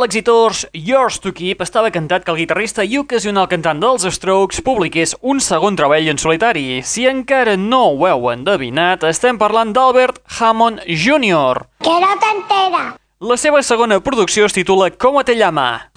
L'exitós Yours to Keep, estava cantat que el guitarrista i ocasional cantant dels Strokes publiqués un segon treball en solitari. Si encara no ho heu endevinat, estem parlant d'Albert Hammond Jr. Que no te entera. La seva segona producció es titula ¿Cómo te llama?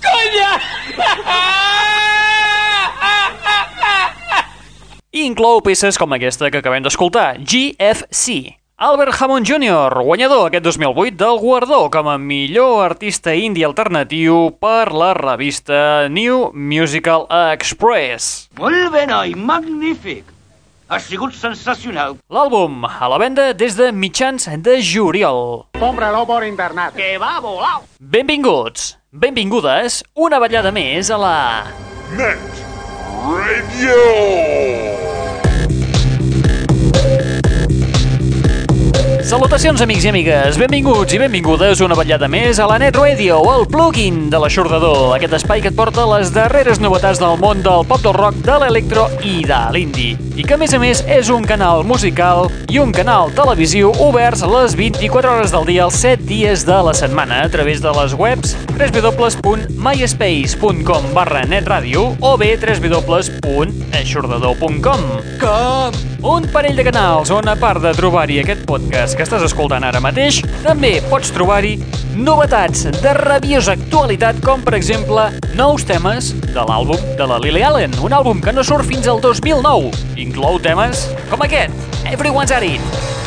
I inclou peces com aquesta que acabem d'escoltar, GFC. Albert Hammond Jr., guanyador aquest 2008 del guardó com a millor artista indie alternatiu per la revista New Musical Express. Molt bé, noi, magnífic. Ha sigut sensacional. L'àlbum a la venda des de mitjans de juliol. Cómpralo por internet. Que va volar. Benvinguts, benvingudes, una ballada més a la... Net Radio. Salutacions, amics i amigues. Benvinguts i benvingudes una vetllada més a la Net Radio, el plugin de l'aixordador, aquest espai que et porta les darreres novetats del món del pop del rock, de l'electro i de l'indie. I que, a més a més, és un canal musical i un canal televisiu oberts les 24 hores del dia, els 7 dies de la setmana, a través de les webs www.myspace.com barra netradio o bé www.aixordador.com Com? Un parell de canals on, a part de trobar-hi aquest podcast que estàs escoltant ara mateix, també pots trobar-hi novetats de rabiosa actualitat, com per exemple nous temes de l'àlbum de la Lily Allen, un àlbum que no surt fins al 2009. Inclou temes com aquest, Everyone's at It.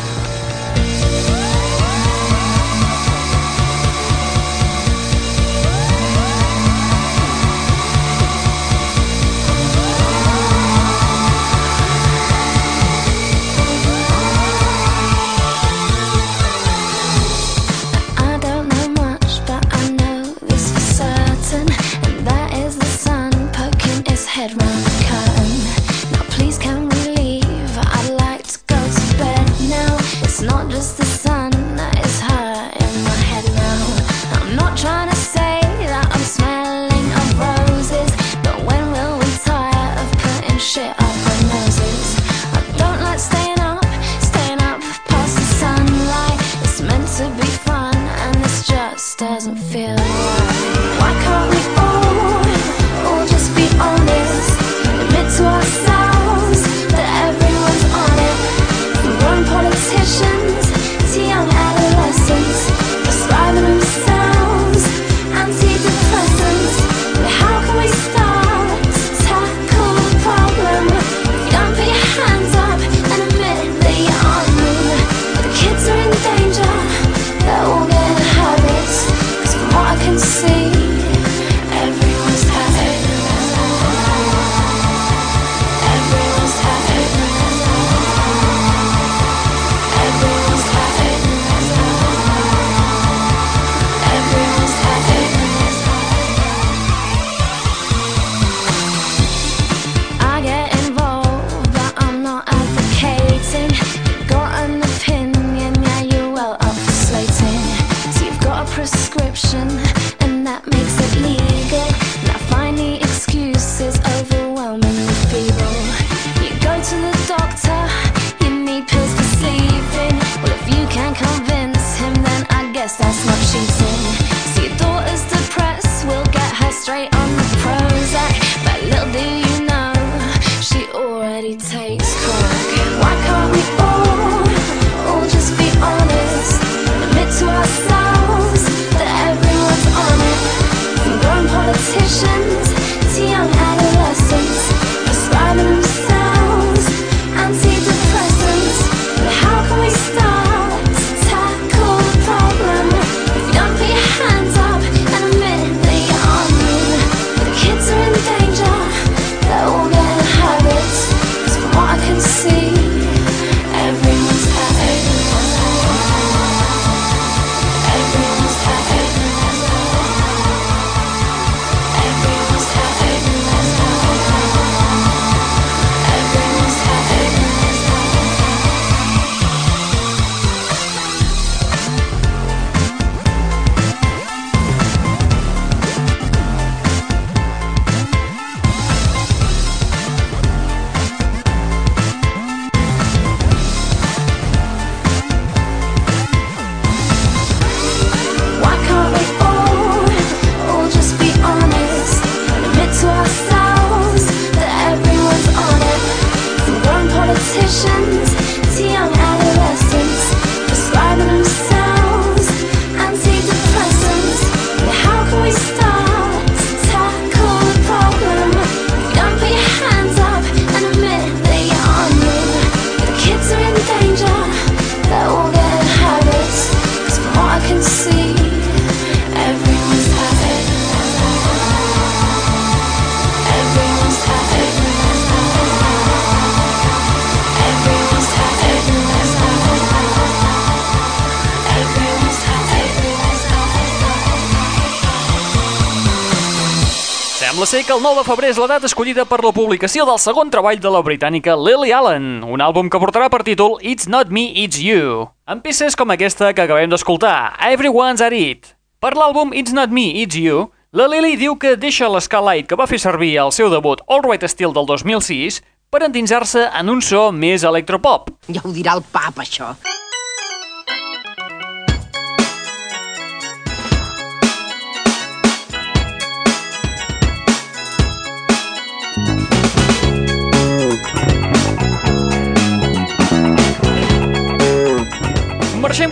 Sembla ser que el 9 de febrer és la data escollida per la publicació del segon treball de la britànica Lily Allen, un àlbum que portarà per títol It's Not Me, It's You, amb peces com aquesta que acabem d'escoltar, Everyone's at It. Per l'àlbum It's Not Me, It's You, la Lily diu que deixa l'esca light que va fer servir al seu debut All Right Steel del 2006 per endinsar-se en un so més electropop. Ja ho dirà el pap, això.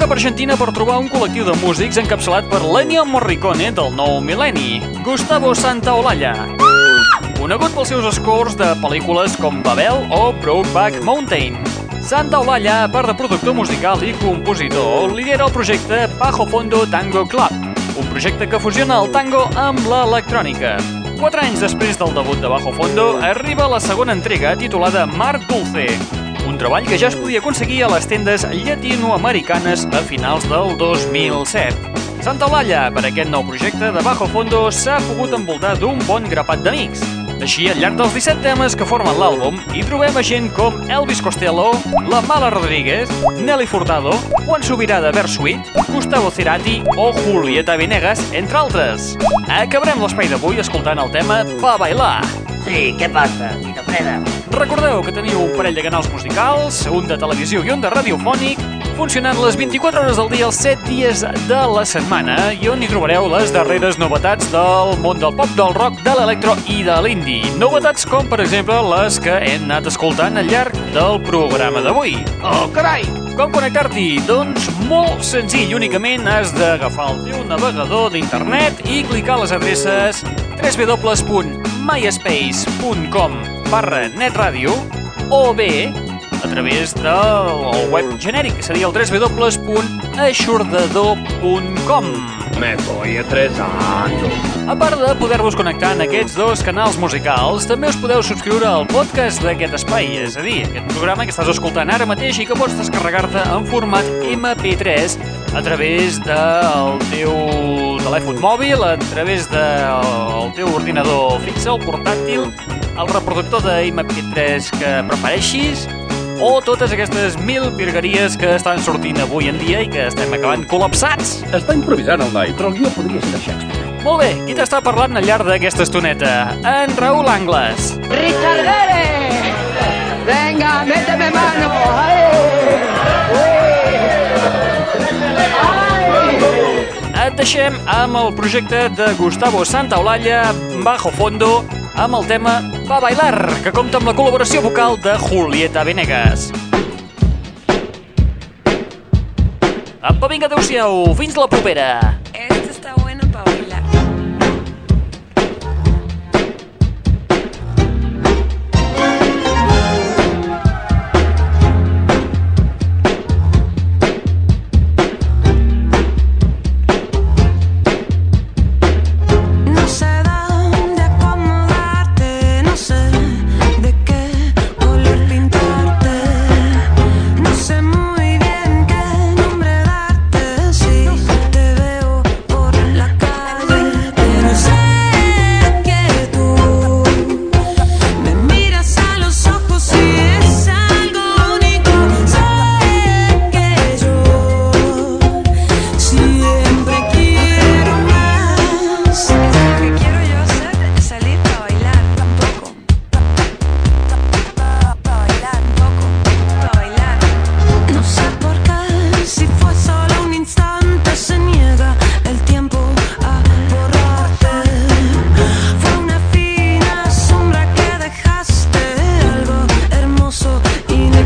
Cap a Argentina per trobar un col·lectiu de músics encapçalat per l'Ennio Morricone del nou mil·lenni, Gustavo Santaolalla. Conegut pels seus scores de pel·lícules com Babel o Brokeback Mountain. Santaolalla, a part de productor musical i compositor, lidera el projecte Bajo Fondo Tango Club, un projecte que fusiona el tango amb l'electrònica. Quatre anys després del debut de Bajo Fondo, arriba la segona entrega titulada Mar Dulce, un treball que ja es podia aconseguir a les tendes llatinoamericanes a finals del 2007. Santa Eulàlia, per aquest nou projecte de Bajo Fondo, s'ha pogut envoltar d'un bon grapat d'amics. Així, al llarg dels 17 temes que formen l'àlbum, hi trobem a gent com Elvis Costello, La Mala Rodríguez, Nelly Furtado, Juan Subirà de Versuit, Gustavo Cerati o Julieta Venegas, entre altres. Acabarem l'espai d'avui escoltant el tema Pa Bailar. Sí, què passa, Tita Freda? Recordeu que teniu un parell de canals musicals, un de televisió i un de radiofònic, funcionant les 24 hores del dia els 7 dies de la setmana i on hi trobareu les darreres novetats del món del pop, del rock, de l'electro i de l'indie. Novetats com, per exemple, les que hem anat escoltant al llarg del programa d'avui. Oh, carai! Com connectar-t'hi? Doncs molt senzill, únicament has d'agafar el teu navegador d'internet i clicar les adreces www.myspace.com barra netradio o bé a través del web genèric, que seria el www.aixordador.com. Me voy estresando. A part de poder-vos connectar en aquests dos canals musicals, també us podeu subscriure al podcast d'aquest espai, és a dir, aquest programa que estàs escoltant ara mateix i que pots descarregar-te en format MP3 a través del teu telèfon mòbil, a través del teu ordinador fixe, el portàtil, el reproductor de MP3 que prefereixis, o totes aquestes mil virgueries que estan sortint avui en dia i que estem acabant col·lapsats. Està improvisant el noi, però el guió podria ser de Shakespeare. Molt bé, qui t'està parlant al llarg d'aquesta estoneta? En Raül Angles. Richard Gere! Venga, méteme mano! Et deixem amb el projecte de Gustavo Santaolalla, Bajo Fondo, amb el tema Va Bailar, que compta amb la col·laboració vocal de Julieta Venegas. Apa, vinga, adeu-siau, fins la propera.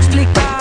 explicar.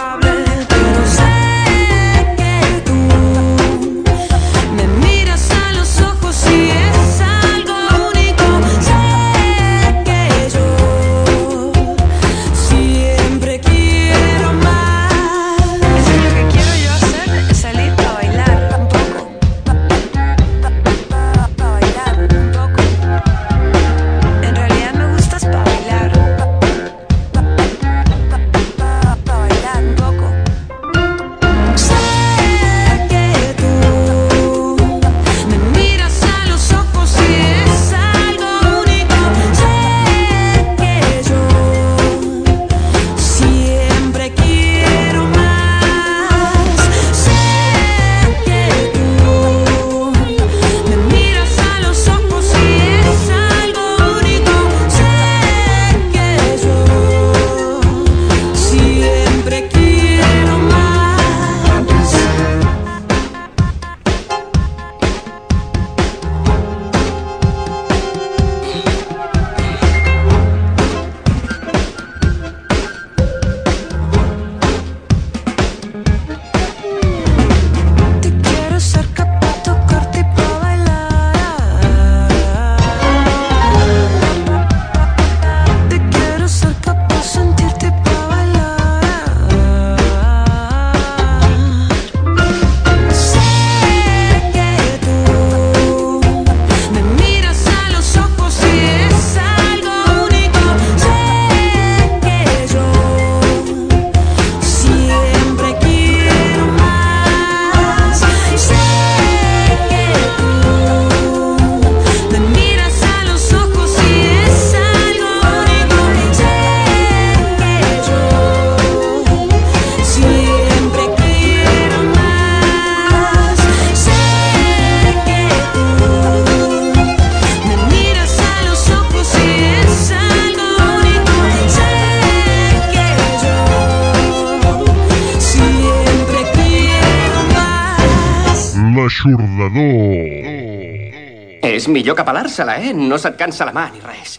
Millor que pelar-se-la, eh? No se't cansa la mà ni res.